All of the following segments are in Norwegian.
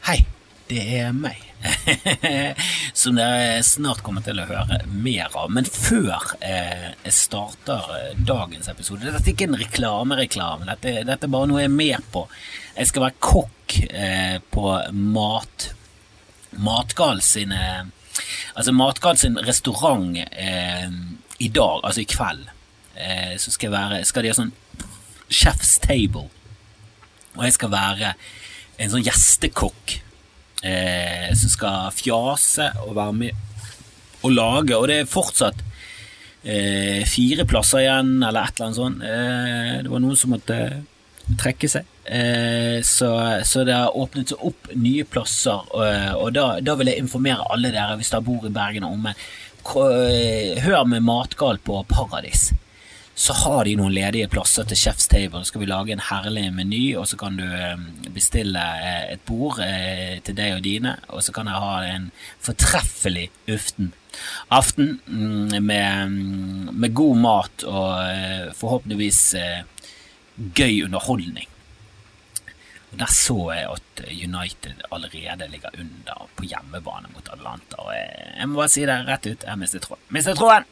Hei, det er meg. Som dere snart kommer til å høre mer av. Men før eh, jeg starter eh, dagens episode Dette er ikke en reklamereklame. Dette, dette er bare noe jeg er med på. Jeg skal være kokk eh, på Mat Matgal sine Altså Matgal sin restaurant i dag, altså i kveld, så skal, jeg være, skal de ha sånn Chef's Table. Og jeg skal være en sånn gjestekokk eh, som skal fjase og være med og lage. Og det er fortsatt eh, fire plasser igjen, eller et eller annet sånt. Eh, det var noen som måtte trekke seg. Eh, så, så, det har åpnet seg opp nye plasser, og, og da, da, vil jeg informere alle dere hvis dere bor i Bergen og omegn. Hør med Matgal på Paradis så har de noen ledige plasser til Chef's Table. Så skal vi lage en herlig meny, og så kan du eh, bestille eh, et bord eh, til deg og dine. Og så kan jeg ha en fortreffelig uften aften mm, med, mm, med god mat og forhåpentligvis gøy underholdning. Og Der så jeg at United allerede ligger under på hjemmebane mot Atlanta. Og jeg må bare si det rett ut, jeg mistet tråden. Mistet tråden!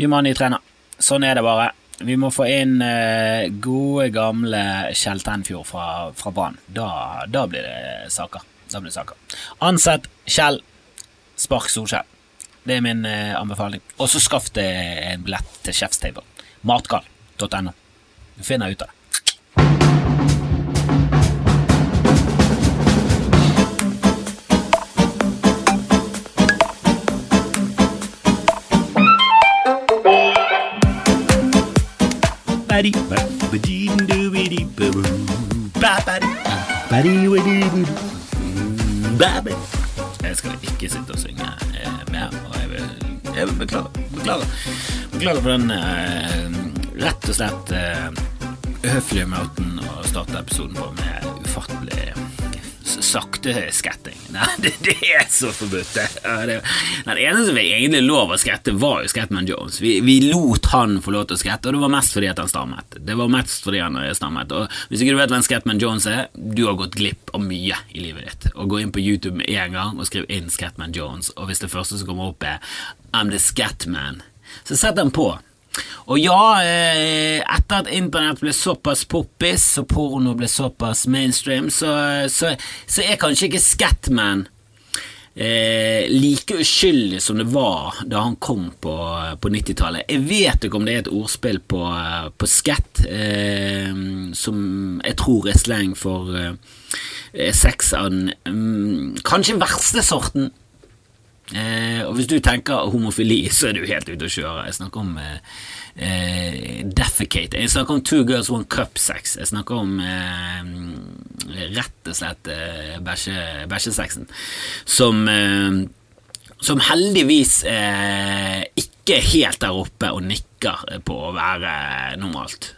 Vi må ha ny trener. Sånn er det bare. Vi må få inn eh, gode, gamle Kjell Tenfjord fra, fra Brann. Da, da, blir det saker. Da blir det saker. Ansett Kjell. Spark Solskjell. Det er min eh, anbefaling. Og så skaff deg en billett til Chef's Table. Matgal.no. Du finner ut av det. Skal ikke sitte og synge eh, mer, og jeg vil, jeg vil beklage, beklage. Beklager for den eh, rett og slett eh, høflige måten å starte episoden på med ufattelig sakte sketting. Nei, det, det, er så forbudt. Den eneste som egentlig lov å skette, var jo Scatman Jones. Vi, vi, lot han få lov til å skette, og det var mest fordi at han stammet. Det var mest fordi han stammet. Og Hvis ikke du vet hvem Scatman Jones er, du har gått glipp av mye i livet ditt. Og Gå inn på YouTube med en gang og skriv inn Scatman Jones, og hvis det første som kommer opp er I'm the Scatman, så sett den på. Og ja, eh, etter at internett ble såpass poppis og porno ble såpass mainstream, så, så, så er kanskje ikke Scatman eh, like uskyldig som det var da han kom på, på 90-tallet. Jeg vet ikke om det er et ordspill på, på scat, eh, som jeg tror er slang for eh, sex av den mm, kanskje verste sorten. Eh, og hvis du tenker homofili, så er du helt ute å kjøre. Jeg snakker om eh, eh, defecate. Jeg snakker om two girls, one cup sex. Jeg snakker om eh, rett og slett eh, bæsjesexen. Som, eh, som heldigvis ikke er helt der oppe og nikker på å være normalt.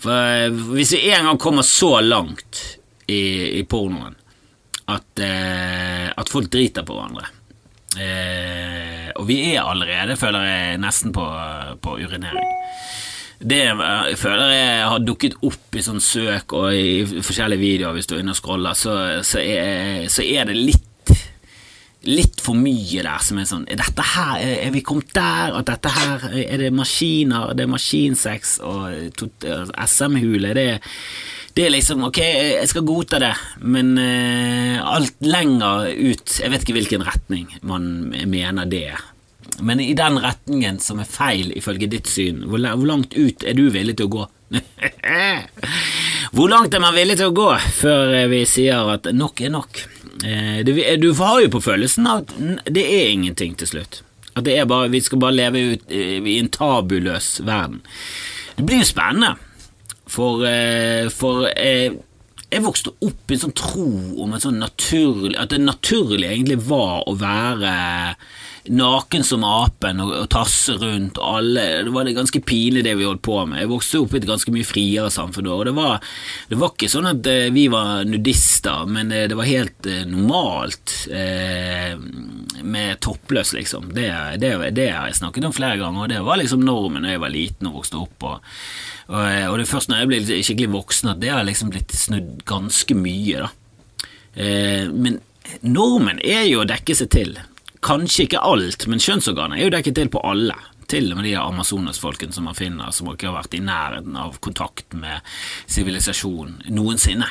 For hvis vi en gang kommer så langt i, i pornoen at, at folk driter på hverandre Eh, og vi er allerede, føler jeg, nesten på, på urinering. Det jeg føler jeg har dukket opp i sånn søk og i forskjellige videoer hvis du er inne og scroller, så, så, er, så er, det litt litt for mye der som er sånn Er dette her, er vi kommet der? At dette her Er det maskiner? Det er maskinsex og SM-hule? Det er det er liksom ok, jeg skal godta det, men uh, alt lenger ut Jeg vet ikke hvilken retning man mener det er. Men i den retningen som er feil ifølge ditt syn, hvor, hvor langt ut er du villig til å gå? hvor langt er man villig til å gå før vi sier at nok er nok? Uh, du, har jo på følelsen at det er ingenting til slutt. At det er bare, vi skal bare leve ut i en tabuløs verden. Det blir jo spennende. For, eh, for jeg, eh, jeg vokste opp i en sånn tro om en sånn naturlig, at det naturlig egentlig var å være naken som apen og, og tasse rundt alle Det var det ganske pinlig det vi holdt på med. Jeg vokste opp i et ganske mye friere samfunn da, og det var, det var ikke sånn at eh, vi var nudister, men det, det var helt normalt eh, med toppløs, liksom. Det, det, det, har jeg snakket om flere ganger, og det var liksom normen da jeg var liten og vokste opp. og og, og det er først når jeg ble skikkelig voksen at det har liksom blitt snudd ganske mye, da. Eh, men normen er jo å dekke seg til. Kanskje ikke alt, men kjønnsorganer er jo dekket til på alle. Til og med de Amazonas-folkene som man finner, som ikke har vært i nærheten av kontakt med sivilisasjon noensinne.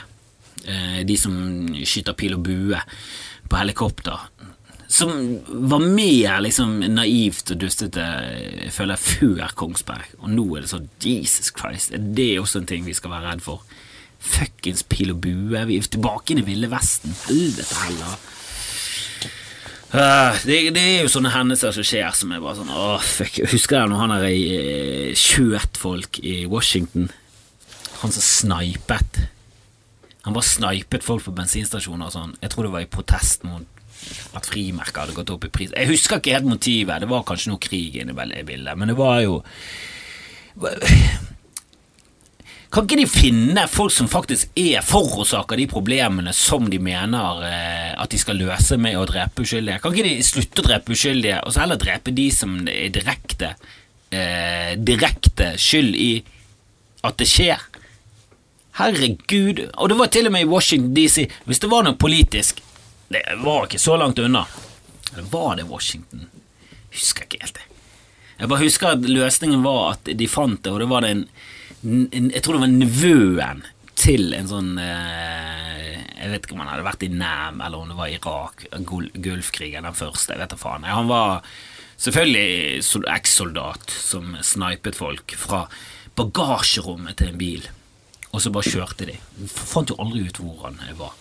Eh, de som skyter pil og bue på helikopter. Som var mer liksom naivt og dustete, jeg føler før Kongsberg. Og nå er det sånn Jesus Christ, er det også en ting vi skal være redd for? Fuckings pil og bue. Vi er tilbake inn i Ville Vesten. Helvete heller. Uh, det, det, er jo sånne hendelser som skjer som er bare sånn Åh, fuck. Husker jeg når han er i skjøt folk i Washington? Han som snipet. Han bare snipet folk på bensinstasjoner og sånn. Jeg tror det var i protest mot at frimerker hadde gått opp i pris. Jeg husker ikke helt motivet, det var kanskje noe krig inne i bildet, men det var jo Kan ikke de finne folk som faktisk er forårsaker de problemene som de mener eh, at de skal løse med å drepe uskyldige? Kan ikke de slutte å drepe uskyldige, og så heller drepe de som er direkte eh, direkte skyld i at det skjer? Herregud. Og det var til og med i Washington DC. Hvis det var noe politisk Det var ikke så langt unna. Eller var det Washington? Husker ikke helt det. Jeg bare husker at løsningen var at de fant det, og det var det en, en Jeg tror det var nevøen til en sånn eh, Jeg vet ikke om han hadde vært i Nam, eller om det var Irak, Gulfkrigen, den første. Jeg vet da faen. Han var selvfølgelig ekssoldat som snipet folk fra bagasjerommet til en bil og så bare kjørte de. Fant jo aldri ut hvor han var.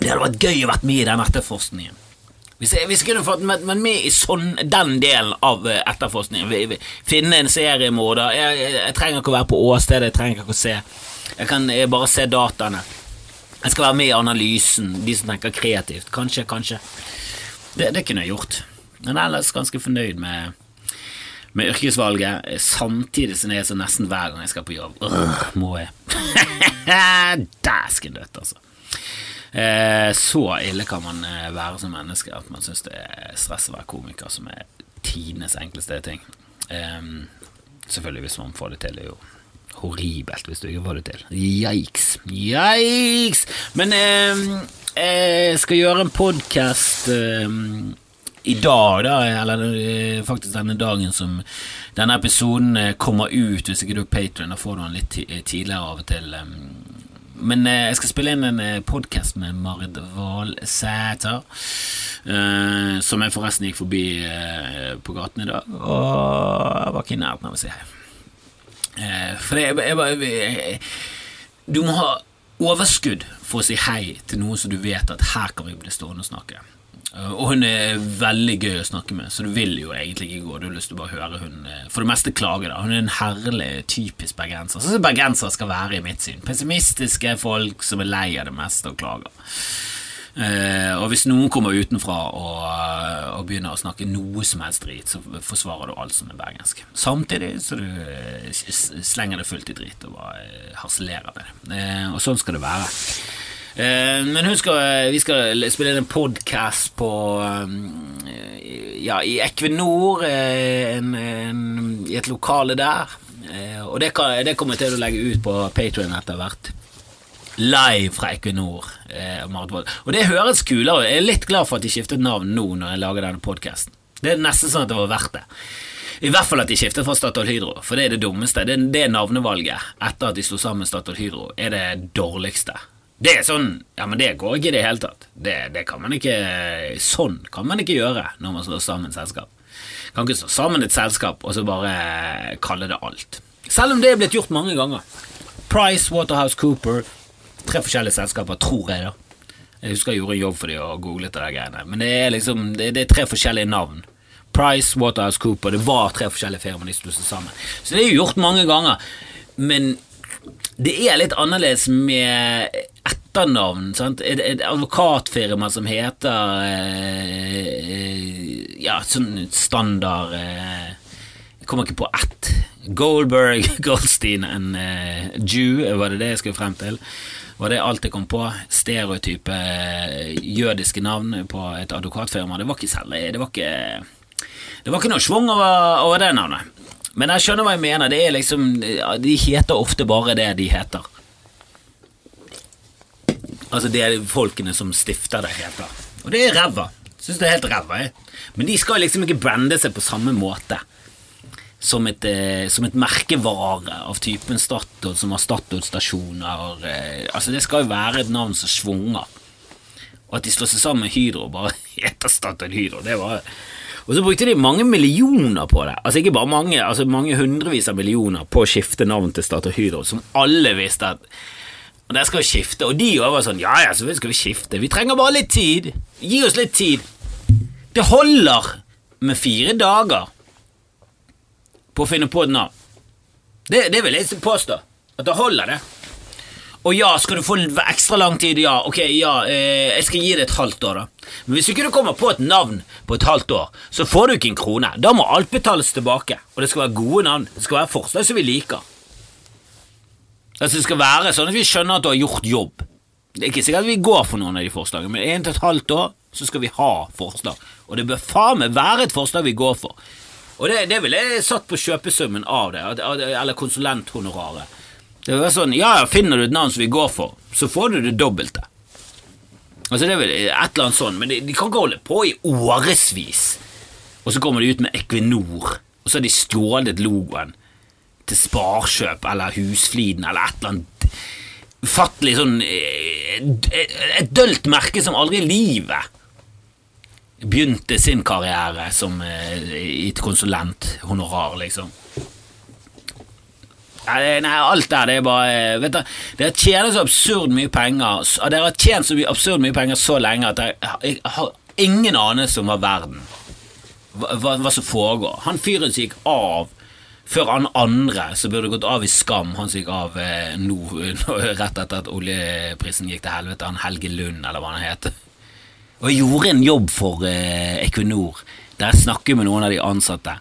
Det hadde vært gøy å vært med i den etterforskningen. Hvis jeg, hvis jeg kunne fått med, med i sånn, den delen av eh, etterforskningen, finne en seriemorder jeg, jeg, jeg, trenger ikke å være på åstedet, jeg trenger ikke å se. Jeg kan jeg bare se dataene. Jeg skal være med i analysen, de som tenker kreativt. Kanskje, kanskje. Det, det kunne jeg gjort. Men ellers ganske fornøyd med med yrkesvalget, samtidig som det er så nesten hver gang jeg skal på jobb. Øh, må jeg? Dæsken dødt, altså. Eh, så ille kan man eh, være som menneske at man syns det er stress å være komiker, som er tidenes enkleste ting. Eh, selvfølgelig, hvis man får det til, det er jo horribelt hvis du ikke får det til. Yikes. Yikes! Men eh, jeg skal gjøre en podkast i dag, da, eller eh, faktisk denne dagen som denne episoden kommer ut, hvis ikke du er patron, da får du den litt tidligere av og til. Men jeg skal spille inn en podkast med Marit Valsæter, som jeg forresten gikk forbi på gaten i dag, og jeg var ikke i nærheten av å si hei. For det, jeg, jeg, du må ha overskudd for å si hei til noen som du vet at her kan vi bli stående og snakke. Eh, og hun er veldig gøy å snakke med, så du vil jo egentlig ikke gå. Du har lyst til å bare høre hun eh, for det meste klage. da Hun er en herlig, typisk bergenser. Sånn som bergensere skal være, i mitt syn. Pessimistiske folk som er lei av det meste og klager. Uh, og hvis noen kommer utenfra og, og, begynner å snakke noe som helst drit, så forsvarer du alt som er bergensk. Samtidig så du slenger det fullt i drit og bare harselerer med det. Og sånn skal det være. Eh, men husk at vi skal spille en podkast på eh, Ja, i Equinor, en, en, i et lokale der. Og det, kan, det, kommer jeg til å legge ut på Patrion etter hvert. Live fra Equinor. Og det høres kulere Jeg er litt glad for at de skiftet navn nå når jeg lager denne podkasten. Det er nesten sånn at det var verdt det. I hvert fall at de skiftet fra Statoil Hydro, for det er det dummeste. Det, det navnevalget etter at de slo sammen Statoil Hydro, er det dårligste. Det er sånn Ja, men det går ikke i det hele tatt. Det, det, kan man ikke Sånn kan man ikke gjøre når man slår sammen selskap. Kan ikke slå sammen et selskap og så bare kalle det alt. Selv om det er blitt gjort mange ganger. Price, Waterhouse Cooper, tre forskjellige selskaper, tror jeg, da. Jeg husker jeg gjorde jobb for dem og googlet det der greiene. Men det er liksom det, det er tre forskjellige navn. Price, Waterhouse Cooper. Det var tre forskjellige firmaer de stusset sammen. Så det er jo gjort mange ganger. Men det er litt annerledes med etternavn. Sant? Et, et advokatfirma som heter eh, Ja, sånn standard eh, Jeg kommer ikke på ett. Goldberg, Goldstein and eh, Jew, var det det jeg skulle frem til? Var det alt jeg kom på? Stereotype eh, jødiske navn på et advokatfirma. Det var ikke særlig Det var ikke, det var ikke noe schwung over, over det navnet. Men jeg skjønner hva jeg mener. Det er liksom De heter ofte bare det de heter. Altså det er folkene som stifter det, heter. Og det er ræva. Syns det er helt ræva, jeg. Men de skal liksom ikke brande seg på samme måte som et, eh, som et merkevare av typen Statoil, som har Statoil-stasjoner. Eh, altså Det skal jo være et navn som svunger. Og at de slår seg sammen med Hydro og bare heter Statoil Hydro, det var og så brukte de mange millioner på det. Altså ikke bare mange, altså mange hundrevis av millioner på å skifte navn til Statoil Hydro, som alle visste at og der skal vi skifte. Og de var sånn Ja, ja, så skal vi skifte. Vi trenger bare litt tid. Gi oss litt tid. Det holder med fire dager på å finne på et navn. Det, det vil jeg påstå. At det holder, det. Og ja, skal du få ekstra lang tid? Ja, ok, ja, eh, jeg skal gi det et halvt år, da. Men hvis du ikke kommer på et navn på et halvt år, så får du ikke en krone. Da må alt betales tilbake. Og det skal være gode navn. Det skal være forslag som vi liker. Altså Det skal være sånn at vi skjønner at du har gjort jobb. Det er ikke sikkert at vi går for noen av de forslagene, men en til et halvt år så skal vi ha forslag. Og det bør faen meg være et forslag vi går for. Og det, det ville jeg satt på kjøpesummen av det, eller konsulenthonoraret. Det være sånn, ja, Finner du et navn som vi går for, så får du det dobbelte. Altså det er vel et eller annet sånn, men de, de kan ikke holde på i årevis. Og så kommer de ut med Equinor, og så har de stjålet logoen til Sparkjøp eller Husfliden eller et eller annet ufattelig sånn eh, Et dølt merke som aldri i livet begynte sin karriere som eh, i et konsulenthonorar, liksom. Nei, alt der, det er bare eh, Vet du, Dere tjener så absurd mye penger Dere har tjent så absurd mye penger så lenge at jeg, har ingen anelse om hva verden hva, hva, hva som foregår. Han fyren som gikk av før han andre som burde gått av i skam, han som gikk av eh, nå, rett etter at oljeprisen gikk til helvete, han Helge Lund, eller hva han heter. Og jeg gjorde en jobb for eh, Equinor, der jeg snakket med noen av de ansatte,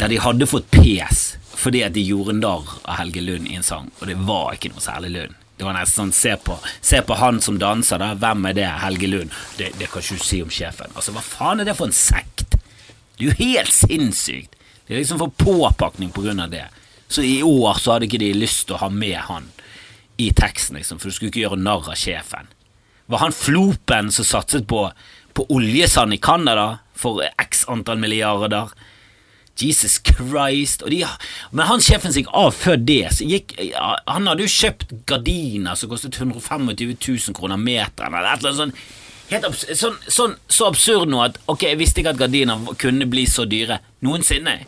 der de hadde fått pes fordi at de gjorde narr av Helge Lund i en sang, og det var ikke noe særlig Lund. Det var nesten sånn, se på, se på han som danser, da. Hvem er det? Helge Lund. Det, det kan ikke du si om sjefen. Altså, hva faen er det for en sekt? Det er jo helt sinnssykt. De liksom får påpakning av det. Så i år så hadde ikke de lyst til å ha med han i teksten, liksom, for du skulle ikke gjøre narr av sjefen. Var han flopen som satset på, på oljesand i Canada for x antall milliarder? Jesus Christ. De, men han sjefen gikk av før det. Gikk, han hadde jo kjøpt gardiner som kostet 125 000 kroner meteren, eller et eller annet sånt. Absurd, sånn, sånn, så absurd nå at ok, jeg visste ikke at gardiner kunne bli så dyre noensinne.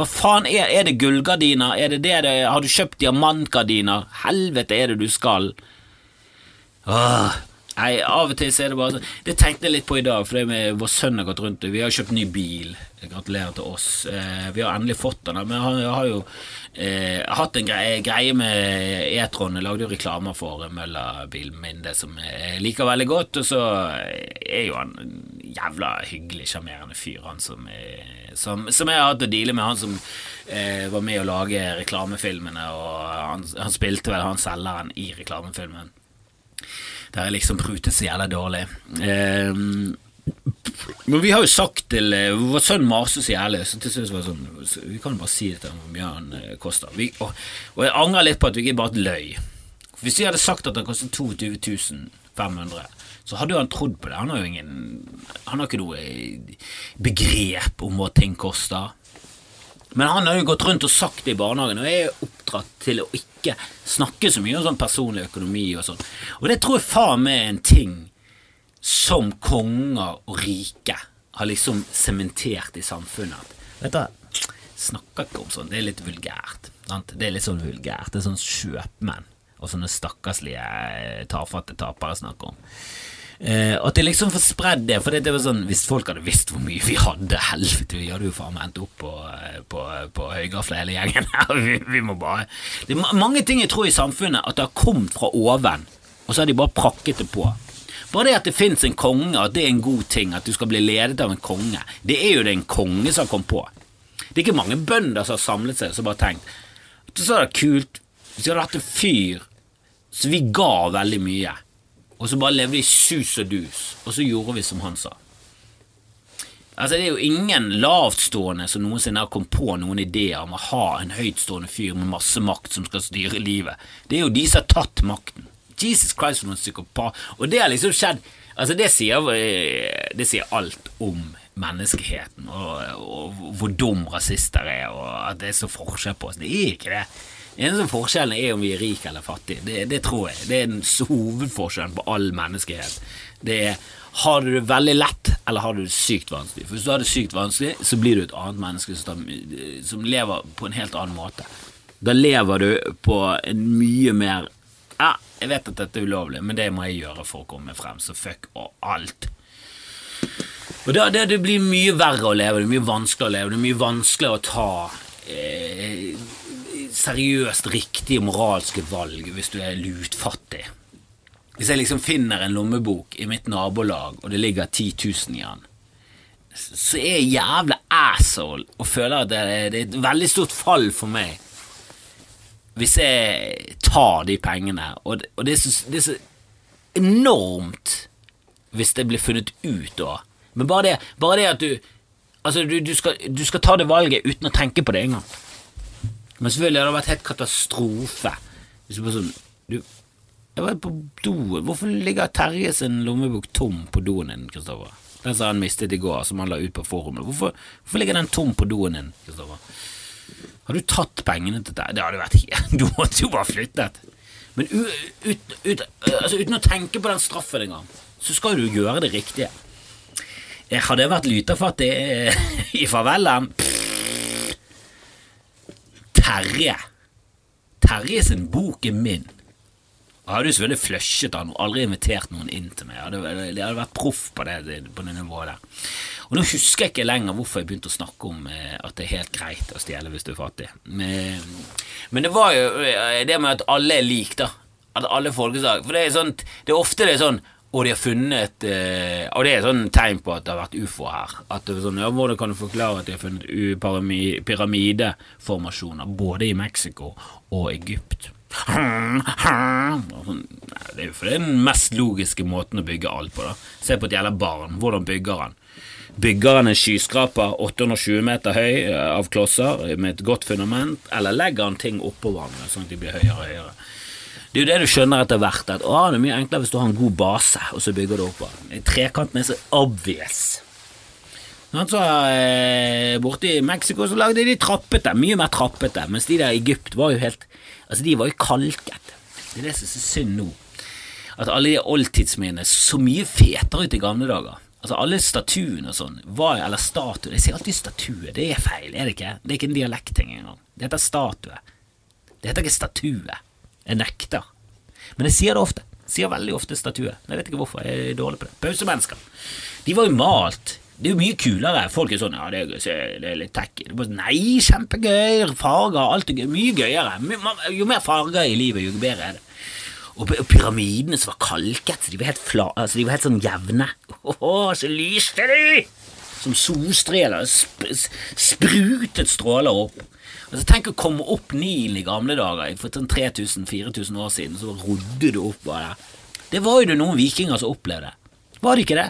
Hva faen er, er det gullgardiner? Er det det det Har du kjøpt diamantgardiner? Helvete er det du skal? Åh, nei, av og til så er det bare sånn Det tenkte jeg litt på i dag, for med vår sønn har gått rundt Vi har kjøpt ny bil. Gratulerer til oss. Eh, vi har endelig fått den, men han har jo eh, hatt en greie, greie med E-tron. Jeg lagde jo reklamer for Mølla-bilen min, det som jeg liker veldig godt. Og så er jo han en jævla hyggelig, sjarmerende fyr, han som, er, som, som, jeg har hatt å deale med. Han som eh, var med å lage reklamefilmene, og han, han spilte vel han selgeren i reklamefilmen. Der jeg liksom prutet så jævla dårlig. Eh, men vi har jo sagt til uh, Vår sønn maser så jævlig, så til slutt var det sånn Vi kan bare si det hvor mye han uh, koster. Vi, og, og, jeg angrer litt på at vi ikke bare løy. Hvis vi hadde sagt at han kostet 22 500, så hadde jo han trodd på det. Han har jo ingen Han har ikke noe eh, begrep om hva ting koster. Men han har jo gått rundt og sagt det i barnehagen, og jeg er oppdratt til å ikke snakke så mye om sånn personlig økonomi og sånn. Og det tror jeg faen meg er en ting som konger og rike har liksom sementert i samfunnet. Vet du, snakker ikke om sånn, det er litt vulgært. Sant? Det er litt sånn vulgært. Det er sånn kjøpmenn og sånne stakkarslige eh, tafatte tapere snakker om. Eh, at det liksom får spredd det. For det var sånn, Hvis folk hadde visst hvor mye vi hadde Helvete, vi hadde jo faen meg endt opp på, eh, på, på høygafla hele gjengen. vi, vi, må bare Det er mange ting jeg tror i samfunnet at det har kommet fra oven, og så har de bare prakket det på. Bare det at det fins en konge, at det er en god ting, at du skal bli ledet av en konge, det er jo det en konge som har kommet på. Det er ikke mange bønder som har samlet seg og bare tenkt Så er det kult hvis vi hadde hatt en fyr så vi ga veldig mye, og så bare levde i sus og dus, og så gjorde vi som han sa. Altså Det er jo ingen lavtstående som noensinne har kommet på noen ideer om å ha en høytstående fyr med masse makt som skal styre livet. Det er jo de som har tatt makten Jesus Christ, for noen psykopat. Og det har liksom skjedd Altså, det sier, eh, det sier alt om menneskeheten, og, og, hvor dum rasister er, og at det er så forskjell på oss. Det er ikke det. Eneste forskjellen er om vi er rike eller fattige. Det, det tror jeg. Det er den hovedforskjellen på all menneskehet. Det er har du det veldig lett, eller har du det sykt vanskelig? For Hvis du har det sykt vanskelig, så blir du et annet menneske som, som lever på en helt annen måte. Da lever du på en mye mer Ja, jeg vet at dette er ulovlig, men det må jeg gjøre for å komme frem, så fuck og alt. Og da, det, det, blir mye verre å leve, det er mye vanskeligere å leve, det er mye vanskeligere å ta eh, seriøst riktige moralske valg hvis du er lutfattig. Hvis jeg liksom finner en lommebok i mitt nabolag, og det ligger 10 000 i den, så er jeg jævla asshole og føler at det er, det et veldig stort fall for meg hvis jeg tar de pengene, og, og det, er så, det, er så, enormt hvis det blir funnet ut da. Men bare det, bare det at du Altså, du, du, skal, du, skal, ta det valget uten å tenke på det engang. Men selvfølgelig hadde det vært helt katastrofe hvis du bare sånn du, Jeg var på doen. Hvorfor ligger Terje sin lommebok tom på doen din, Kristoffer? Den som han mistet i går, som han la ut på forumet. Hvorfor, hvorfor ligger den tom på doen din, Kristoffer? Har du tatt pengene til deg? Det hadde vært helt Du måtte jo bare flyttet. Men ut, ut, altså, uten å tenke på den straffen engang, så skal du gjøre det riktige. Hadde jeg vært lytafattig i favelaen Terje. Terje sin bok er min. Jeg hadde jo selvfølgelig flushet han og aldri invitert noen inn til meg. Jeg hadde, jeg hadde vært proff på det, på det nivået der. Og Nå husker jeg ikke lenger hvorfor jeg begynte å snakke om eh, at det er helt greit å stjele hvis du er fattig. Men, men, det var jo eh, det med at alle er lik, da. At alle folkeslag For det er, sånt, det er ofte det er sånn og de har funnet eh, Og det er sånn tegn på at det har vært ufo her. At det er sånn, ja, Hvordan kan du forklare at de har funnet pyramideformasjoner både i Mexico og Egypt? Sånn, det er jo for det er den mest logiske måten å bygge alt på. da Se på et jævla barn. Hvordan bygger han? Bygger han en skyskraper 820 meter høy eh, av klosser med et godt fundament, eller legger han ting oppå hverandre sånn at de blir høyere og høyere? Det er jo det du skjønner etter hvert, at å, det er mye enklere hvis du har en god base, og så bygger du oppå. Trekanten er så obvious. Så, eh, borte i Mexico så lagde de trappete, mye mer trappete, mens de der i Egypt var jo helt Altså, de var jo kalket. Det er det som er så synd nå. At alle de oldtidsminnene så mye fetere ut i gamle dager. Altså Alle statuene og sånn, eller statue Jeg sier alltid statue, det er feil, er det ikke? Det er ikke en dialektting engang. Det heter statue. Det heter ikke statue. Jeg nekter. Men jeg sier det ofte. Jeg sier veldig ofte statue. Jeg vet ikke hvorfor, jeg er dårlig på det. Pausemennesker. De var jo malt. Det er jo mye kulere. Folk er sånn ja, det er, det er litt tacky. Nei, kjempegøy. Farger, alt er gøy. Mye gøyere. Jo mer farger i livet, jo bedre er det. Og pyramidene som var kalket, de var helt, fla, altså de var helt sånn jevne. Åh, så lyste de! Som solstreler. Sp sprutet stråler opp. Altså, tenk å komme opp Nilen i gamle dager. For sånn 3000-4000 år siden så rodde du opp bare. Det var jo det noen vikinger som opplevde. Var det ikke det?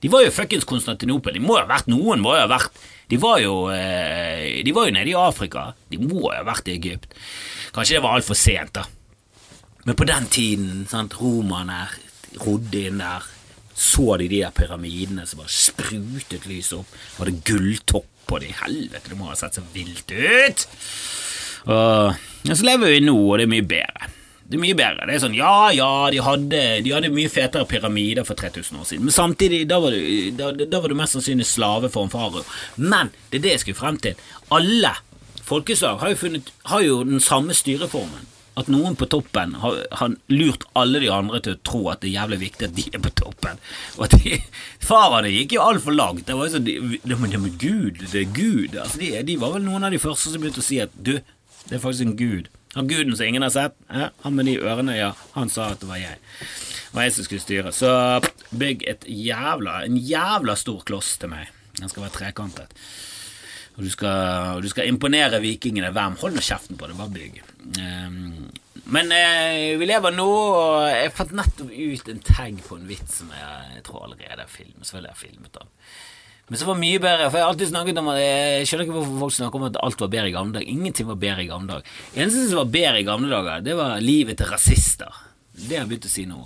De var jo fuckings Konstantinopel. De må jo ha vært noen. må jo ha vært De var jo eh, De var jo nede i Afrika. De må jo ha vært i Egypt. Kanskje det var altfor sent, da. Men på den tiden, sant, romerne rodde inn der, så de de der pyramidene som bare sprutet lys opp. Var det gulltopp på de? Helvete, det må ha sett så vilt ut! Og ja, så lever vi nå, og det er mye bedre. Det er mye bedre. Det er sånn, Ja, ja, de hadde, de hadde mye fetere pyramider for 3000 år siden, men samtidig, da var du, da, da var du mest sannsynlig slave for en farao. Men det er det jeg skulle frem til. Alle folkeslag har jo, funnet, har jo den samme styreformen at noen på toppen har, har, lurt alle de andre til å tro at det er jævlig viktig at de er på toppen. Og at de, Farene gikk jo altfor langt. Det var jo sånn, de, de, de, Gud, det er Gud. Altså, de, de, var vel noen av de første som begynte å si at du, det er faktisk en gud. Han guden som ingen har sett, eh, han med de ørene, ja, han sa at det var jeg. Det var jeg som skulle styre. Så bygg et jævla, en jævla stor kloss til meg. Den skal være trekantet. Og du skal, og du skal imponere vikingene. Hvem? Hold nå kjeften på det, bare bygg. Um, men eh, vi lever nå, og jeg fant nettopp ut en tag på en vits som jeg, jeg tror allerede er filmet. Selvfølgelig har jeg filmet den. Men så var mye bedre, for jeg har alltid snakket om at jeg skjønner ikke hvorfor folk snakker om at alt var bedre i gamle dager. Ingenting var bedre i gamle dager. Eneste som var bedre i gamle dager, det var livet til rasister. Det har jeg begynt å si nå.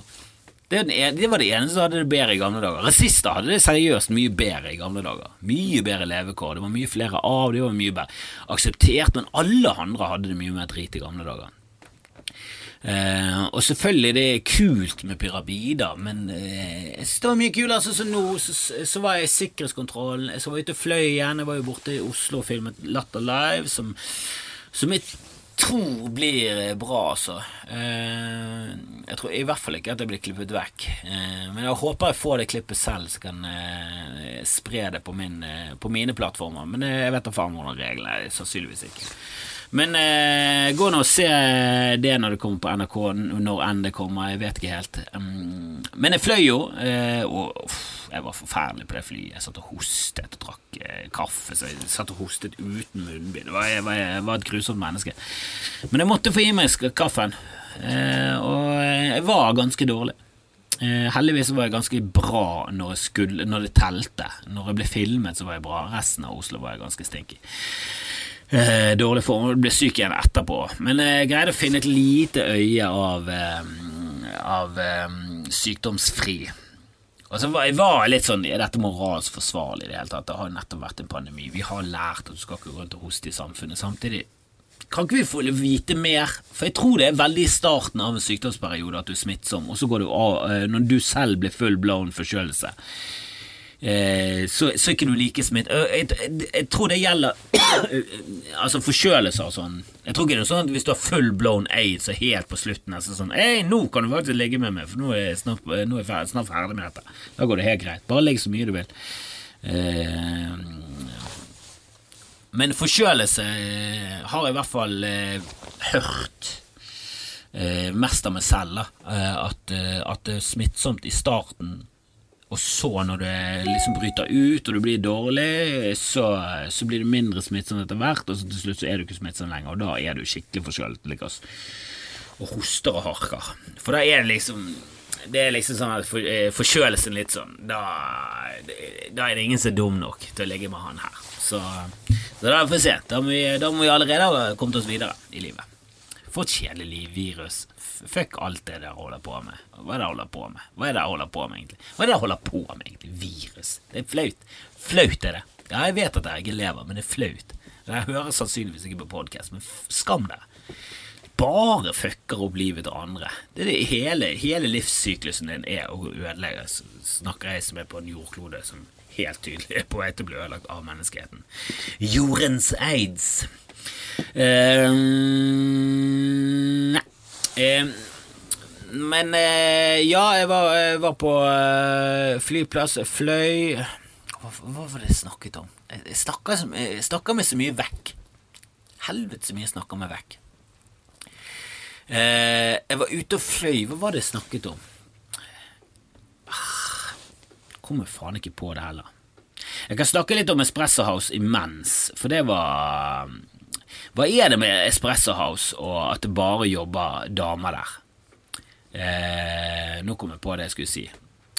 Det, det, var det eneste som hadde det bedre i gamle dager. Rasister hadde det seriøst mye bedre i gamle dager. Mye bedre levekår. Det var mye flere av, det var mye bedre akseptert, men alle andre hadde det mye mer drit i gamle dager. Eh, og selvfølgelig det er kult med pyramider, men eh, jeg synes det var mye kulere. Altså, så nå så, så, var jeg i sikkerhetskontrollen, jeg var ute og fløy igjen. Jeg var jo borte i Oslo og filmet Latter Live, som, som jeg tror blir eh, bra, altså. Eh, jeg tror i hvert fall ikke at det blir klippet vekk. Eh, men jeg håper jeg får det klippet selv, så kan jeg spre det på, min, på mine plattformer. Men jeg vet da faen hvordan reglene er. Sannsynligvis ikke. Men gå nå og se det når det kommer på NRK, når enn det kommer. Jeg vet ikke helt. Mm, men jeg fløy jo, og jeg var forferdelig på det flyet. Jeg satt og hostet og drakk eh, kaffe. Så jeg satt og hostet uten munnbind. Jeg jeg var, et grusomt menneske. Men jeg måtte få i meg kaffen, eh, og jeg var ganske dårlig. Eh, heldigvis var jeg ganske bra når, skulle, når det telte. Når jeg ble filmet, så var jeg bra. Resten av Oslo var jeg ganske stinky. Eh, dårlig form. Jeg ble syk igjen etterpå. Men jeg greide å finne et lite øye av, eh, av sykdomsfri. Og så var jeg var litt sånn Er dette moralsk forsvarlig i det hele tatt? Det har nettopp vært en pandemi. Vi har lært at du skal ikke gå rundt og hoste i samfunnet. Samtidig kan ikke vi få vite mer? For jeg tror det er veldig i starten av en sykdomsperiode at du er smittsom, og så går du av eh, når du selv blir full blown forkjølelse eh, så, så, er ikke du like smitt. Jeg, jeg, jeg, tror det gjelder altså forkjølelser og sånn. Jeg tror ikke det er sånn at hvis du har full blown aids og helt på slutten så sånn Hei, nå kan du faktisk ligge med meg, for nå er jeg snart, nå er jeg snart ferdig med dette. Da går det helt greit. Bare ligg så mye du vil. Eh, men forkjølelse eh, har jeg i hvert fall eh, hørt eh, mest av meg selv, at, at det er smittsomt i starten og så, når det liksom bryter ut og du blir dårlig, så, så blir det mindre smittsomt etter hvert, og til slutt så er du ikke smittsom lenger, og da er du skikkelig forkjølet. liksom, og hoster og harker. For da er det liksom det er liksom sånn at for, Forkjølelsen litt sånn da, da, er det ingen som er dum nok til å ligge med han her. Så, så da får vi se. Da må vi, da må vi allerede ha kommet oss videre i livet. For et kjedelig liv, virus. Fuck alt det dere holder på med. Hva er det jeg holder på med? Hva er det jeg holder på med egentlig? Hva er det jeg holder på med egentlig? Virus. Det er flaut. Flaut er det. Ja, jeg vet at jeg ikke lever, men det er flaut. Jeg hører sannsynligvis ikke på podkast, men skam deg. Bare fucker opp livet til andre. Det er det hele, hele livssyklusen din er å ødelegge. Snakker jeg som er på en jordklode som helt tydelig på vei til å bli ødelagt av menneskeheten. Jordens aids. Uh, nei. Uh, men eh, ja, jeg var, jeg var på eh, flyplass, jeg fløy hva, hva, var det jeg snakket om? Jeg snakka meg så mye vekk. Helvete så mye jeg snakka meg vekk. Eh, jeg var ute og fløy. Hva var det jeg snakket om? Kommer faen ikke på det heller. Jeg kan snakke litt om Espresso House imens, for det var Hva er det med Espresso House og at det bare jobber damer der? Eh, nå kom jeg på det jeg skulle si.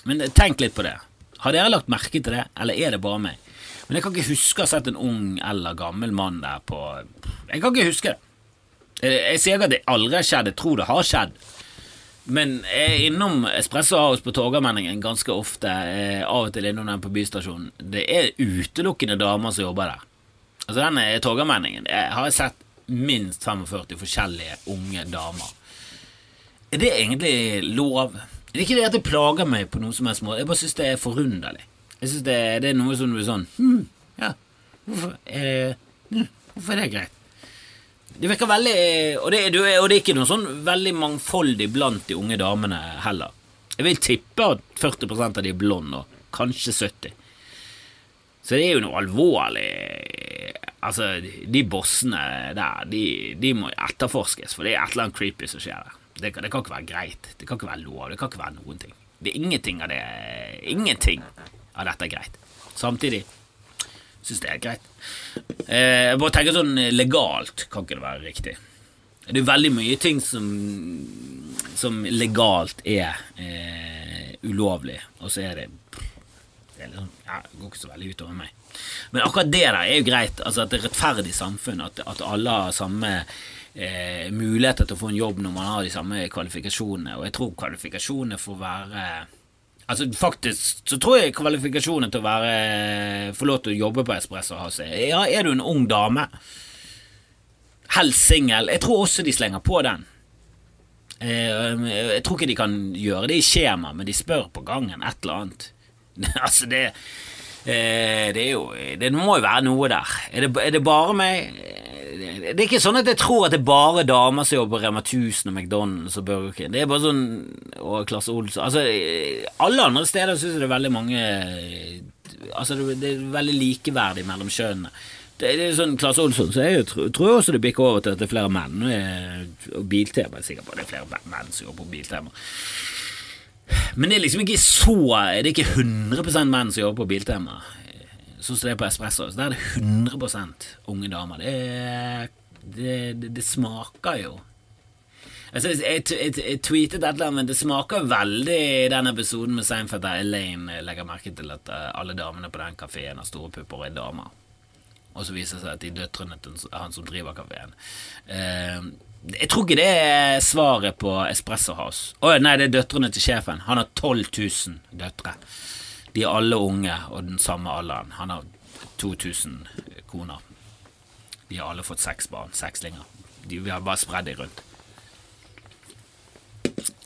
Men tenk litt på det. Har dere lagt merke til det, eller er det bare meg? Men jeg kan ikke huske å ha sett en ung eller gammel mann der på Jeg kan ikke huske det. Eh, jeg sier ikke at det aldri har skjedd, jeg tror det har skjedd. Men jeg er innom Espresso House på Torgallmenningen ganske ofte. Eh, av og til innom den på bystasjonen. Det er utelukkende damer som jobber der. Altså denne Torgallmenningen har jeg sett minst 45 forskjellige unge damer. Er det egentlig lov? Det er ikke det at det plager meg på noe som helst måte. Jeg bare syns det er forunderlig. Jeg synes det, det, er noe som du er sånn hm, Ja, hvorfor det, hm, hvorfor er det greit? Det virker veldig og det, og det er ikke noe sånn veldig mangfoldig blant de unge damene heller. Jeg vil tippe at 40% av de er blonde, og kanskje 70 Så det er jo noe alvorlig Altså, de bossene der, de, de må etterforskes, for det er et eller annet creepy som skjer der. Det, det, kan ikke være greit. Det kan ikke være lov. Det kan ikke være noen ting. Det er ingenting av det Ingenting av dette er greit. Samtidig syns det er greit. Eh, jeg bare tenker sånn legalt kan ikke det være riktig. Det er veldig mye ting som, som legalt er eh, ulovlig, og så er det det, liksom, ja, går ikke så veldig utover meg. Men akkurat det der er jo greit. Altså At det er rettferdig samfunn. At, at alle har samme eh, muligheter til å få en jobb når man har de samme kvalifikasjonene. Og jeg tror kvalifikasjonene får være Altså Faktisk så tror jeg kvalifikasjonen til å være få lov til å jobbe på Espresso House Ja, er du en ung dame, helst singel, jeg tror også de slenger på den. Eh, jeg tror ikke de kan gjøre det i skjema, men de spør på gangen et eller annet. altså, det Eh, det er jo Det må jo være noe der. Er det, er det bare meg? Det er ikke sånn at jeg tror at det er bare damer som jobber på Rema 1000 og McDonald's og Burger King. Det er bare sånn Og Klasse Olsson Altså, alle andre steder syns jeg det er veldig mange Altså, det er veldig likeverdig mellom kjønnene. Det er sånn Klasse Olsson, så jeg tror, tror også det bikker over til at det er flere menn. Og Biltema er sikker på det er flere menn som jobber på Biltema. Men det er liksom ikke så Det er ikke 100 menn som jobber på Biltema. Sånn som det er på Espresso. Så der er det 100 unge damer. Det, det, det, det smaker jo Altså, jeg, jeg, jeg, tweetet et eller annet, men det smaker veldig i den episoden med Seinfeld der Elaine legger merke til at eh, alle damene på den kafeen har store pupper og er damer. Og så viser det seg at de døtrene til han som driver kafeen. Eh, jeg tror ikke det er svaret på Espresso House. Å nei, det er døtrene til sjefen. Han har 12 000 døtre. De er alle unge og den samme alderen. Han har 2000 koner. De har alle fått seks barn. Sekslinger. De, vi har bare spredd dem rundt.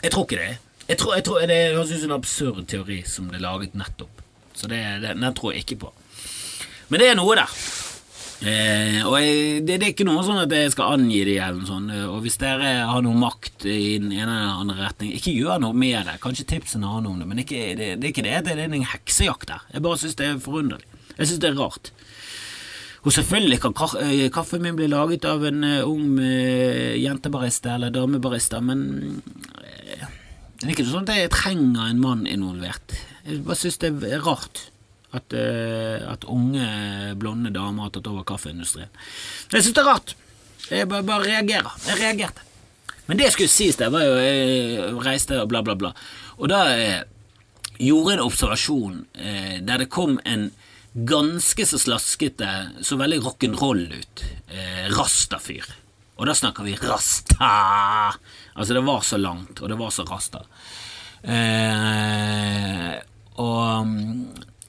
Jeg tror ikke det. Jeg tror, jeg tror Det høres ut som en absurd teori som ble laget nettopp. Så det, det, den tror jeg ikke på. Men det er noe der. Eh, og jeg, det, det, er ikke noe sånn at jeg skal angi det eller noe sånt. Og hvis dere har noe makt i den ene eller andre retning, ikke gjør noe med det. Kanskje tips en annen om det, men ikke, det, det, er ikke det det er en heksejakt der. Jeg bare syns det er forunderlig. Jeg syns det er rart. Og selvfølgelig kan eh, kaffen min bli laget av en uh, ung jentebarista eller damebarista, men det er ikke sånn at jeg trenger en mann involvert. Jeg bare syns det er rart. At, uh, at, unge, blonde damer har tatt over kaffeindustrien. Jeg syns det er rart. Jeg bare, bare, reagerer. Jeg reagerte. Men det jeg skulle sies, det var jo Jeg reiste og bla, bla, bla. Og da eh, gjorde jeg en observasjon eh, der det kom en ganske så slaskete, så veldig rock'n'roll ut, eh, rastafyr. Og da snakker vi rasta! Altså, det var så langt, og det var så rasta. Eh, og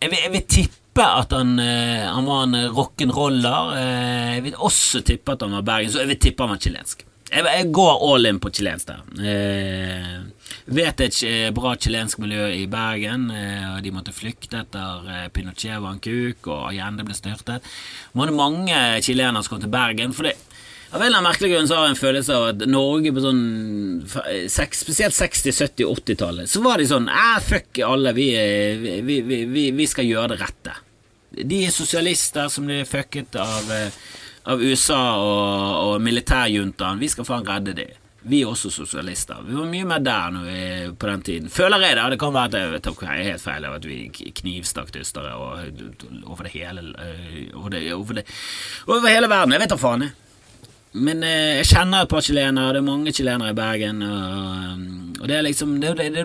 jeg vil, jeg vil tippe at han, uh, han var en rock'n'roller. Uh, jeg vil også tippe at han var bergen, så jeg vil tippe han var chilensk. Jeg, jeg går all in på chilensk der. Uh, vet et bra chilensk miljø i Bergen, og de måtte flykte etter Pinochet var en kuk, og Allende ble styrtet. Det var mange chilenere som kom til Bergen. for det av en eller annen merkelig grunn så har jeg en følelse av at Norge på sånn Spesielt 60-, 70-, 80-tallet Så var de sånn Æh, fuck alle, vi, vi, vi, vi, skal gjøre det rette. De er sosialister som blir fucket av, av USA og, og militærjuntaen. Vi skal faen redde dem. Vi er også sosialister. Vi var mye mer der når vi, på den tiden. Føler jeg det. Det kan være at jeg tok helt feil av at vi knivstakk tystere over hele over, over, over hele verden. Jeg vet da faen, jeg. Men eh, jeg kjenner et par chilenere, det er mange chilenere i Bergen, og, det er liksom det, det,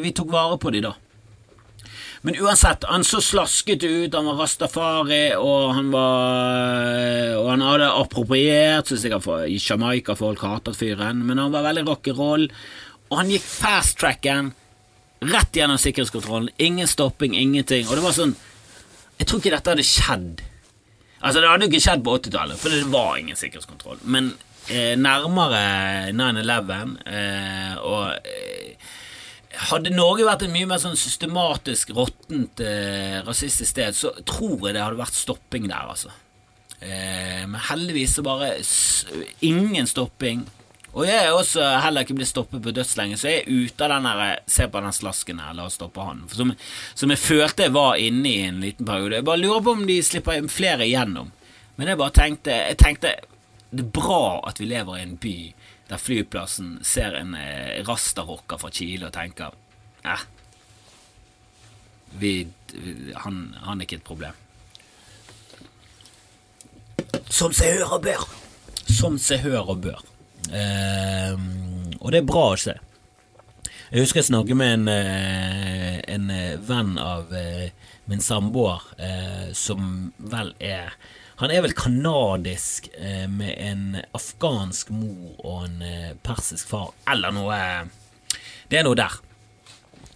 Vi tok vare på dem da. Men uansett, han så slasket ut, han var rastafari, og han var Og han hadde appropriert, syns jeg i Jamaica folk hatet fyren, men han var veldig rock'n'roll, og han gikk fast-tracken rett gjennom sikkerhetskontrollen. Ingen stopping, ingenting. Og det var sånn Jeg tror ikke dette hadde skjedd Altså, det hadde jo ikke skjedd på 80-tallet, for det var ingen sikkerhetskontroll. Men eh, nærmere 9-11 eh, og eh, hadde Norge vært et mye mer sånn systematisk råttent eh, rasistisk sted, så tror jeg det hadde vært stopping der, altså. Eh, men heldigvis så bare ingen stopping. Og jeg er også heller ikke blitt stoppet på dødslenge, så jeg er ute av den der Se på den slasken her, la oss stoppe han. Som, som, jeg følte jeg var inne i en liten periode. Jeg bare lurer på om de slipper flere igjennom. Men jeg bare tenkte, jeg tenkte Det er bra at vi lever i en by der flyplassen ser en eh, rastarocker fra Chile og tenker eh, vi, han, han er ikke et problem. Som seg hør og bør. Som seg hør og bør. Eh, og det er bra å se. Jeg husker jeg snakket med en, eh, en eh, venn av min samboer, som vel er Han er vel kanadisk eh, med en afghansk mor og en eh, persisk far, eller noe Det er noe der.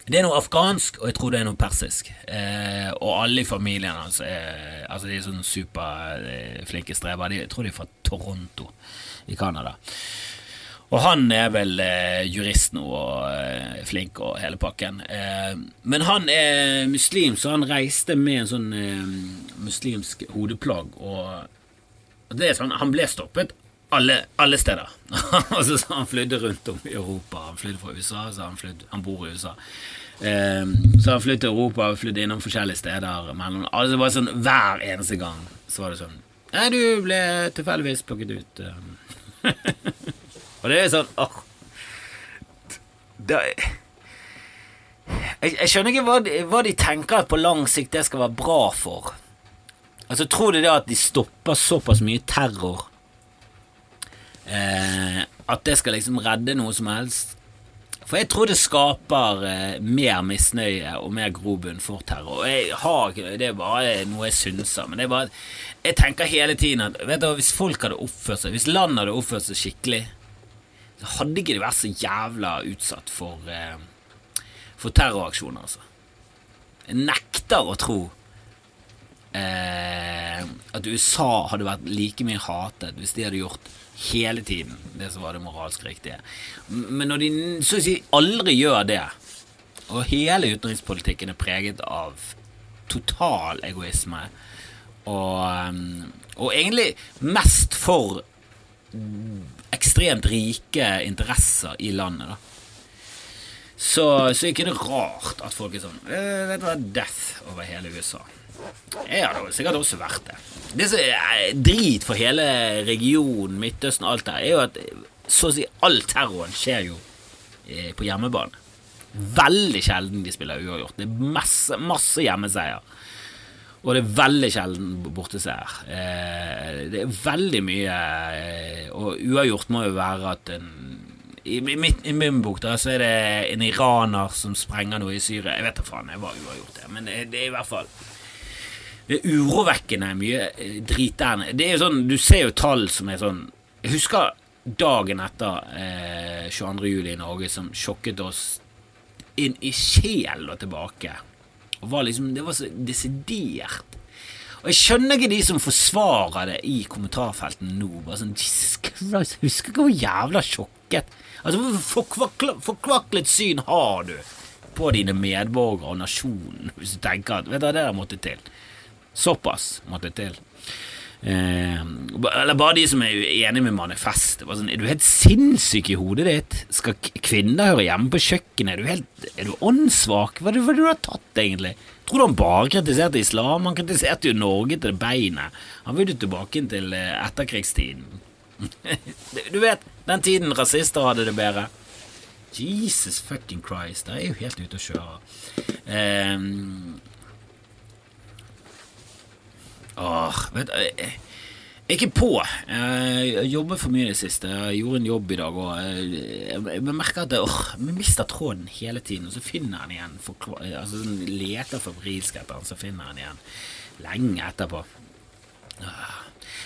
Det er noe afghansk, og jeg tror det er noe persisk. Eh, og alle i familien hans er altså de er sånn superflinke streber. De, jeg tror de er fra Toronto i Canada. Og han er vel eh, jurist nå og eh, flink og hele pakken. Eh, men han er muslim, så han reiste med en sånn eh, muslimsk hodeplagg. Og det er sånn, han ble stoppet alle, alle steder. altså, så han flydde rundt om i Europa. Han flydde fra USA, så han, flydde, han bor i USA. Eh, så han flydde til Europa flydde innom forskjellige steder. Men, altså, var sånn, Hver eneste gang så var det sånn Nei, du ble tilfeldigvis plukket ut. Eh. Og det er sånn åh, det, jeg, jeg, skjønner ikke hva de, hva de, tenker at på lang sikt det skal være bra for. Altså Tror de det at de stopper såpass mye terror eh, at det skal liksom redde noe som helst? For jeg tror det skaper eh, mer misnøye og mer grobunn for terror. Jeg har, det er bare noe jeg synser, men det er bare Jeg tenker hele tiden at vet du, hvis folk hadde oppført seg Hvis landet hadde oppført seg skikkelig så hadde ikke de vært så jævla utsatt for, eh, for terroraksjoner, altså. Jeg nekter å tro eh, at USA hadde vært like mye hatet hvis de hadde gjort hele tiden det som var det moralsk riktige. Men når de så å si aldri gjør det, og hele utenrikspolitikken er preget av total egoisme og, eh, og egentlig mest for ekstremt rike interesser i landet. da så, så ikke det rart at folk er sånn Det du hva, death over hele USA. Jeg hadde sikkert også vært det. Det som er drit for hele regionen, Midtøsten, alt der, er jo at så å si all terroren skjer jo eh, på hjemmebane. Veldig sjelden de spiller uavgjort. Det er masse, masse hjemmeseier. Og det er veldig sjelden borteseier. Eh, det er veldig mye eh, Og uavgjort må jo være at en i, mitt, I min bok da, så er det en iraner som sprenger noe i Syria. Jeg vet da faen, jeg var uavgjort det, men det, det er i hvert fall Det er urovekkende mye eh, drit der. Det er jo sånn, Du ser jo tall som er sånn Jeg husker dagen etter eh, 22. juli i Norge som sjokket oss inn i sjel og tilbake og var liksom, det var så desidert. Og jeg skjønner ikke de som forsvarer det i kommentarfeltene nå. Bare sånn, Jesus Husker ikke hvor jævla sjokket Altså, Hvor forkvaklet syn har du på dine medborgere og nasjonen, hvis du tenker at Vet du det der måtte til. Såpass måtte til. Eh, eller bare de som er uenige med manifestet. Sånn, er du helt sinnssyk i hodet ditt? Skal kvinner høre hjemme på kjøkkenet? Er du, helt, er du åndssvak? Hva er det, hva er det du har tatt, egentlig? Tror du han bare kritiserte islam? Han kritiserte jo Norge til beinet. Han vil jo tilbake til eh, etterkrigstiden. du vet, den tiden rasister hadde det bedre. Jesus fucking Christ, det er jo helt ute å kjøre. Um, Åh, vet du jeg, jeg er ikke på. Jeg jobber for mye i det siste. Jeg gjorde en jobb i dag, og jeg, jeg merker at åh, vi mister tråden hele tiden. Og så finner jeg den igjen. For, altså, leter febrilsk etter den, så finner jeg den igjen lenge etterpå.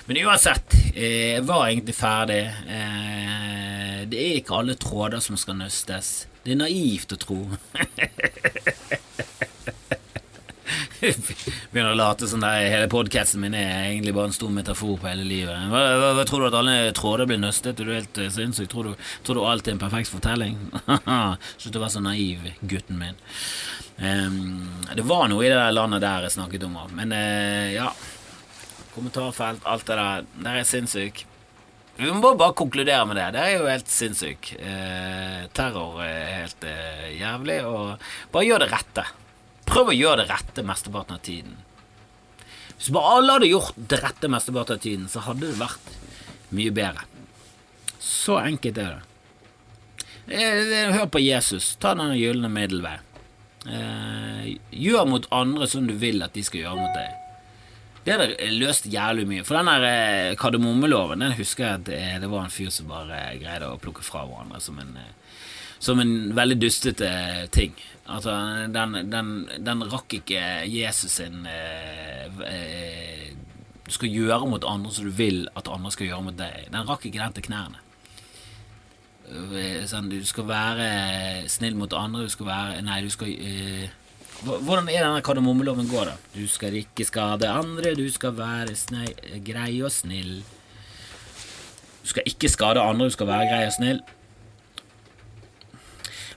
Men uansett, jeg var egentlig ferdig. Eh, det er ikke alle tråder som skal nøstes. Det er naivt å tro. Begynner å late som der hele podkasten min er egentlig bare en stor metafor på hele livet. Hva, hva, hva Tror du at alle tråder blir nøstet? Er du helt uh, sinnssyk? Tror du, tror du alt er en perfekt fortelling? Slutt å være så naiv, gutten min. Um, det var noe i det der landet der jeg snakket om, men uh, ja. Kommentarfelt, alt det der. Der er sinnssyk. Vi må bare konkludere med det. Det er jo helt sinnssyk. Eh, terror er helt eh, jævlig. Og bare gjør det rette. Prøv å gjøre det rette mesteparten av tiden. Hvis bare alle hadde gjort det rette mesteparten av tiden, så hadde det vært mye bedre. Så enkelt er det. Hør på Jesus. Ta denne gylne middelvei. Eh, gjør mot andre som du vil at de skal gjøre mot deg. Det har løst jævlig mye. For den eh, kardemommeloven den husker jeg at det, var en fyr som bare greide å plukke fra hverandre som en, eh, som en veldig dustete ting. Altså, den, den, den rakk ikke Jesus sin eh, eh, du skal gjøre mot andre som du vil at andre skal gjøre mot deg. Den rakk ikke den til knærne. Eh, sånn, du skal være snill mot andre, du skal være Nei, du skal eh, Hvordan er denne kardemommeloven går, da? Du skal ikke skade andre, du skal være snei, grei og snill. Du skal ikke skade andre, du skal være grei og snill.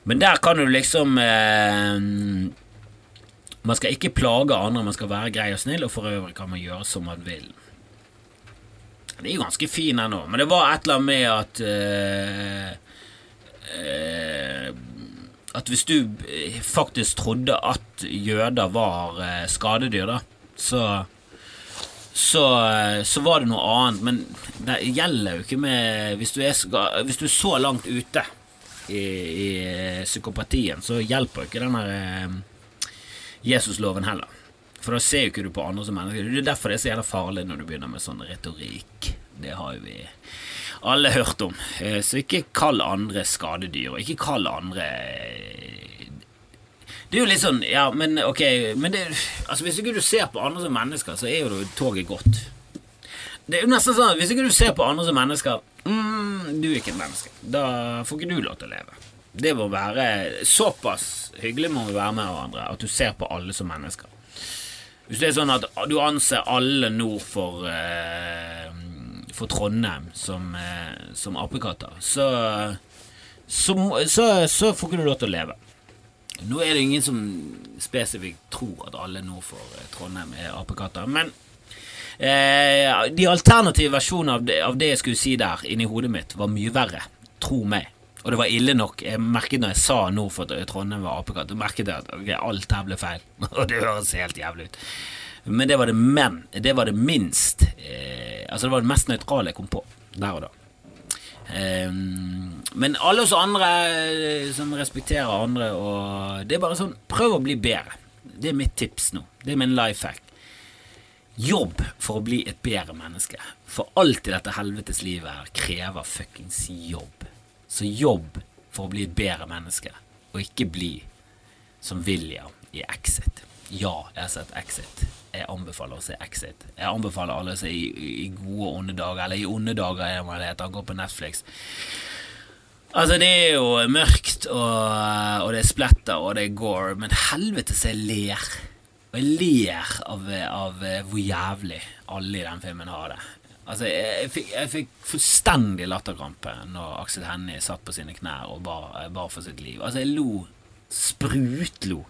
Men der kan du liksom eh, Man skal ikke plage andre, man skal være grei og snill, og for øvrig kan man gjøre som man vil. Det er jo ganske fin ennå, men det var et eller annet med at eh, eh, At hvis du faktisk trodde at jøder var uh, skadedyr, da, så, så så, var det noe annet. Men det gjelder jo ikke med Hvis du er, hvis du er så langt ute i, i psykopatien, så hjelper jo ikke den der Jesusloven heller. For da ser jo ikke du på andre som mennesker. Det er derfor det er så jævla farlig når du begynner med sånn retorikk. Det har jo vi alle hørt om. Eh, så ikke kall andre skadedyr, og ikke kall andre eh, Det er jo litt sånn Ja, men ok Men det, altså hvis ikke du ser på andre som mennesker, så er jo toget gått. Det er jo nesten sånn at hvis ikke du ser på andre som mennesker mm, Du er ikke et menneske. Da får ikke du lov til å leve. Det må være Såpass hyggelig må vi være med hverandre at du ser på alle som mennesker. Hvis det er sånn at du anser alle nord for, eh, for Trondheim som, eh, som apekatter, så, så, så, så, får ikke du lov til å leve. Nå er det ingen som spesifikt tror at alle nord for eh, Trondheim er apekatter, men de alternative versjonene av av det jeg skulle si der inni hodet mitt, var mye verre. Tro meg. Og det var ille nok. Jeg merket når jeg sa nord for Trondheim var apekatt, merket at okay, alt her ble feil. Og det høres helt jævlig ut. Men det var det, men, det, var det minst eh, Altså det var det mest nøytrale jeg kom på der og da. Eh, men alle oss andre eh, som respekterer andre og Det er bare sånn Prøv å bli bedre. Det er mitt tips nå. Det er min life hack. Jobb for å bli et bedre menneske. For alt i dette helvetes livet her krever fuckings jobb. Så jobb for å bli et bedre menneske, og ikke bli som William i Exit. Ja, jeg har sett Exit. Jeg anbefaler å se Exit. Jeg anbefaler alle å se i, i gode onde dager, eller i onde dager, er det det heter. Gå på Netflix. Altså, det er jo mørkt, og, og det er splatter, og det er gore, men helvete så jeg ler. Og jeg ler av, av hvor jævlig alle i den filmen har det. Altså, jeg, jeg, fikk, jeg fikk fullstendig latterkrampe når Aksel Hennie satt på sine knær og bar, bar for sitt liv. Altså, jeg lo. Sprutlo.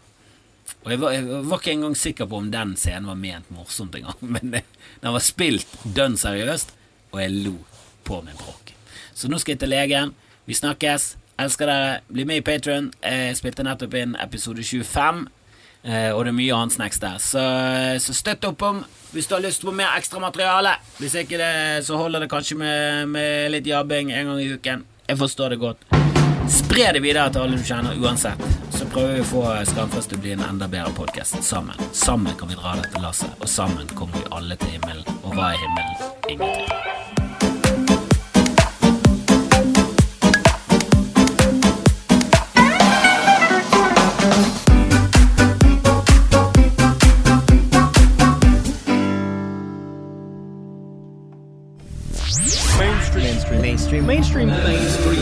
Og jeg var, jeg var, ikke engang sikker på om den scenen var ment morsomt engang, men den var spilt dønn seriøst, og jeg lo på min brokk. Så nå skal jeg til legen. Vi snakkes. Elsker dere. Bli med i Patron. Jeg spilte nettopp inn episode 25. Eh, og det er mye annet snacks der. Så, så, støtt opp om hvis du har lyst på mer ekstramateriale. Hvis ikke det, så holder det kanskje med, med, litt jabbing en gang i uken. Jeg forstår det godt. Spre det videre til alle du kjenner, uansett. Så prøver vi å få Skamfest til å bli en enda bedre podkast sammen. Sammen kan vi dra dette lasset, og sammen kommer vi alle til himmelen. Og hva er himmelen? Ingenting. Mainstream mainstream mainstream mainstream